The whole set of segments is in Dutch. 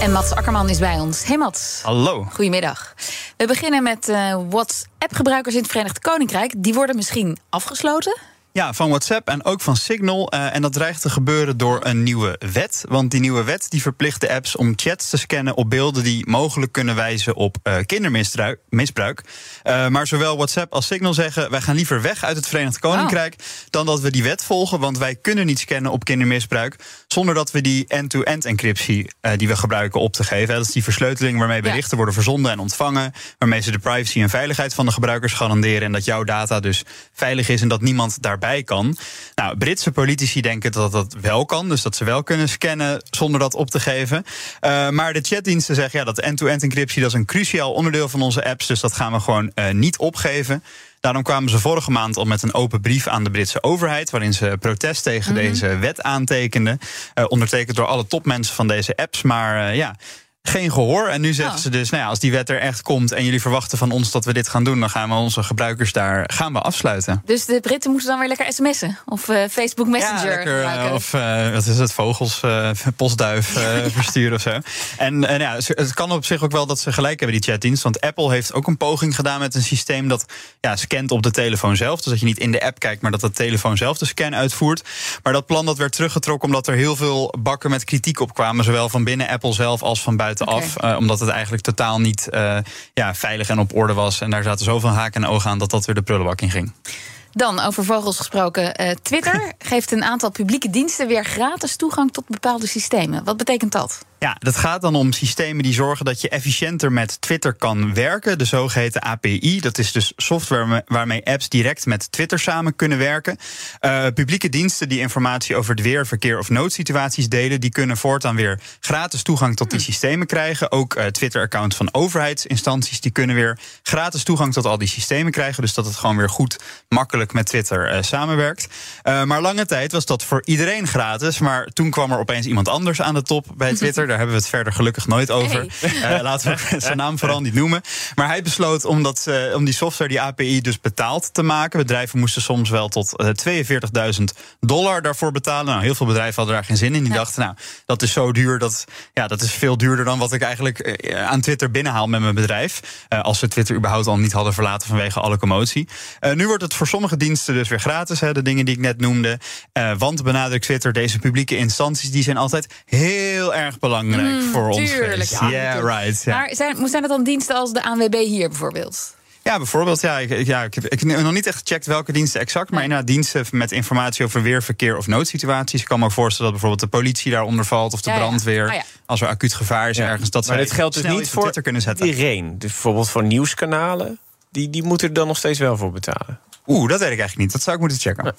En Mats Akkerman is bij ons. Hey Mats. Hallo. Goedemiddag. We beginnen met uh, WhatsApp-gebruikers in het Verenigd Koninkrijk. Die worden misschien afgesloten. Ja, van WhatsApp en ook van Signal. Uh, en dat dreigt te gebeuren door een nieuwe wet. Want die nieuwe wet die verplicht de apps om chats te scannen op beelden die mogelijk kunnen wijzen op uh, kindermisbruik. Uh, maar zowel WhatsApp als Signal zeggen: wij gaan liever weg uit het Verenigd Koninkrijk oh. dan dat we die wet volgen. Want wij kunnen niet scannen op kindermisbruik zonder dat we die end-to-end encryptie die we gebruiken op te geven. Dat is die versleuteling waarmee berichten ja. worden verzonden en ontvangen. Waarmee ze de privacy en veiligheid van de gebruikers garanderen. En dat jouw data dus veilig is en dat niemand daarbij kan. Nou, Britse politici denken dat dat wel kan, dus dat ze wel kunnen scannen zonder dat op te geven. Uh, maar de chatdiensten zeggen ja, dat end-to-end encryptie dat is een cruciaal onderdeel van onze apps, dus dat gaan we gewoon uh, niet opgeven. Daarom kwamen ze vorige maand al met een open brief aan de Britse overheid. waarin ze protest tegen mm -hmm. deze wet aantekenden. Uh, ondertekend door alle topmensen van deze apps. Maar ja geen gehoor. En nu zeggen oh. ze dus, nou ja, als die wet er echt komt en jullie verwachten van ons dat we dit gaan doen, dan gaan we onze gebruikers daar gaan we afsluiten. Dus de Britten moeten dan weer lekker sms'en of uh, Facebook Messenger. Ja, lekker, uh, of uh, wat is het, vogels, postduif versturen of zo. En, en ja, het kan op zich ook wel dat ze gelijk hebben, die chatdienst. Want Apple heeft ook een poging gedaan met een systeem dat ja, scant op de telefoon zelf. Dus dat je niet in de app kijkt, maar dat de telefoon zelf de scan uitvoert. Maar dat plan dat werd teruggetrokken omdat er heel veel bakken met kritiek op kwamen. Zowel van binnen Apple zelf als van buiten af. Okay. Uh, omdat het eigenlijk totaal niet uh, ja, veilig en op orde was. En daar zaten zoveel haken en ogen aan dat dat weer de prullenbak in ging. Dan over vogels gesproken. Uh, Twitter geeft een aantal publieke diensten weer gratis toegang tot bepaalde systemen. Wat betekent dat? Ja, dat gaat dan om systemen die zorgen dat je efficiënter met Twitter kan werken. De zogeheten API. Dat is dus software waarmee apps direct met Twitter samen kunnen werken. Uh, publieke diensten die informatie over het weer, verkeer of noodsituaties delen, die kunnen voortaan weer gratis toegang tot die systemen krijgen. Ook uh, Twitter-accounts van overheidsinstanties die kunnen weer gratis toegang tot al die systemen krijgen. Dus dat het gewoon weer goed, makkelijk met Twitter uh, samenwerkt. maar lange tijd was dat voor iedereen gratis. Maar toen kwam er opeens iemand anders aan de top bij Twitter. Daar hebben we het verder gelukkig nooit over. Hey. Uh, laten we zijn naam vooral niet noemen. Maar hij besloot om, dat, uh, om die software, die API, dus betaald te maken. Bedrijven moesten soms wel tot uh, 42.000 dollar daarvoor betalen. Nou, heel veel bedrijven hadden daar geen zin in. Die ja. dachten, nou, dat is zo duur. Dat, ja, dat is veel duurder dan wat ik eigenlijk eh, aan Twitter binnenhaal met mijn bedrijf. als we Twitter überhaupt al niet hadden verlaten vanwege alle commotie. nu wordt het voor sommige diensten dus weer gratis. Hè, de dingen die ik net noemde. want benadrukt Twitter, deze publieke instanties, die zijn altijd heel erg belangrijk belangrijk mm, voor ons. Tuurlijk, ja, yeah, right. Ja. Maar zijn, zijn het dan diensten als de ANWB hier bijvoorbeeld? Ja, bijvoorbeeld. Ja, ik, ja, ik, heb, ik heb nog niet echt gecheckt welke diensten exact. Maar inderdaad, diensten met informatie over weer, verkeer of noodsituaties. Ik kan me voorstellen dat bijvoorbeeld de politie daaronder valt of de ja, brandweer. Ja. Ah, als er acuut gevaar is ergens. Dat maar dit geldt dus niet voor kunnen zetten. iedereen. Dus bijvoorbeeld voor nieuwskanalen. Die, die moeten er dan nog steeds wel voor betalen. Oeh, dat weet ik eigenlijk niet. Dat zou ik moeten checken.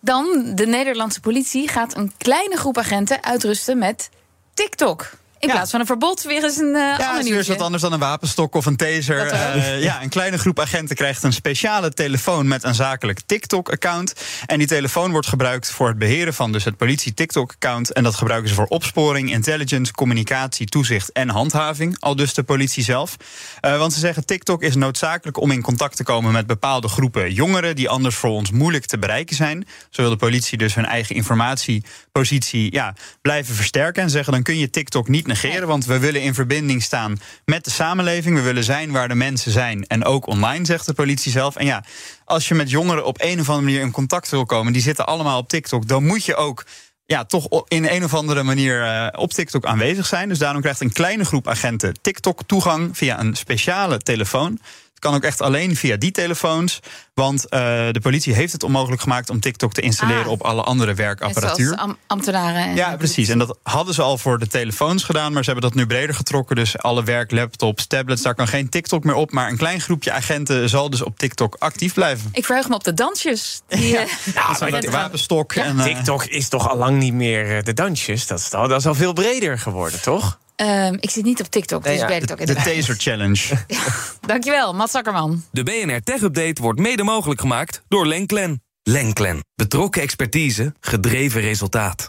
Dan, de Nederlandse politie gaat een kleine groep agenten uitrusten met TikTok. In plaats van een verbod weer eens een uh, ja, ander nieuwtje. wat anders dan een wapenstok of een taser. Uh, ja, een kleine groep agenten krijgt een speciale telefoon met een zakelijk TikTok-account. En die telefoon wordt gebruikt voor het beheren van dus het politie-TikTok-account. En dat gebruiken ze voor opsporing, intelligence, communicatie, toezicht en handhaving. Al dus de politie zelf. Uh, want ze zeggen TikTok is noodzakelijk om in contact te komen met bepaalde groepen jongeren die anders voor ons moeilijk te bereiken zijn. Zo wil de politie dus hun eigen informatiepositie ja, blijven versterken en zeggen dan kun je TikTok niet negeren. Want we willen in verbinding staan met de samenleving. We willen zijn waar de mensen zijn. En ook online, zegt de politie zelf. En ja, als je met jongeren op een of andere manier in contact wil komen, die zitten allemaal op TikTok, dan moet je ook ja, toch in een of andere manier uh, op TikTok aanwezig zijn. Dus daarom krijgt een kleine groep agenten TikTok-toegang via een speciale telefoon kan ook echt alleen via die telefoons. Want uh, de politie heeft het onmogelijk gemaakt om TikTok te installeren ah. op alle andere werkapparatuur. Am ambtenaren. ja, precies. En dat hadden ze al voor de telefoons gedaan, maar ze hebben dat nu breder getrokken. Dus alle werklaptops, tablets, daar kan geen TikTok meer op. Maar een klein groepje agenten zal dus op TikTok actief blijven. Ik vraag me op de dansjes. Die, ja, ja maar de wapenstok. Ja. En, uh, TikTok is toch al lang niet meer de dansjes. Dat is, al, dat is al veel breder geworden, toch? Ehm, ik zit niet op TikTok, dus ja, ik weet het De, ook de inderdaad. Taser Challenge. Dankjewel, Mats Akkerman. De BNR Tech Update wordt mede mogelijk gemaakt door Lenklen. Lenklen. Betrokken expertise, gedreven resultaat.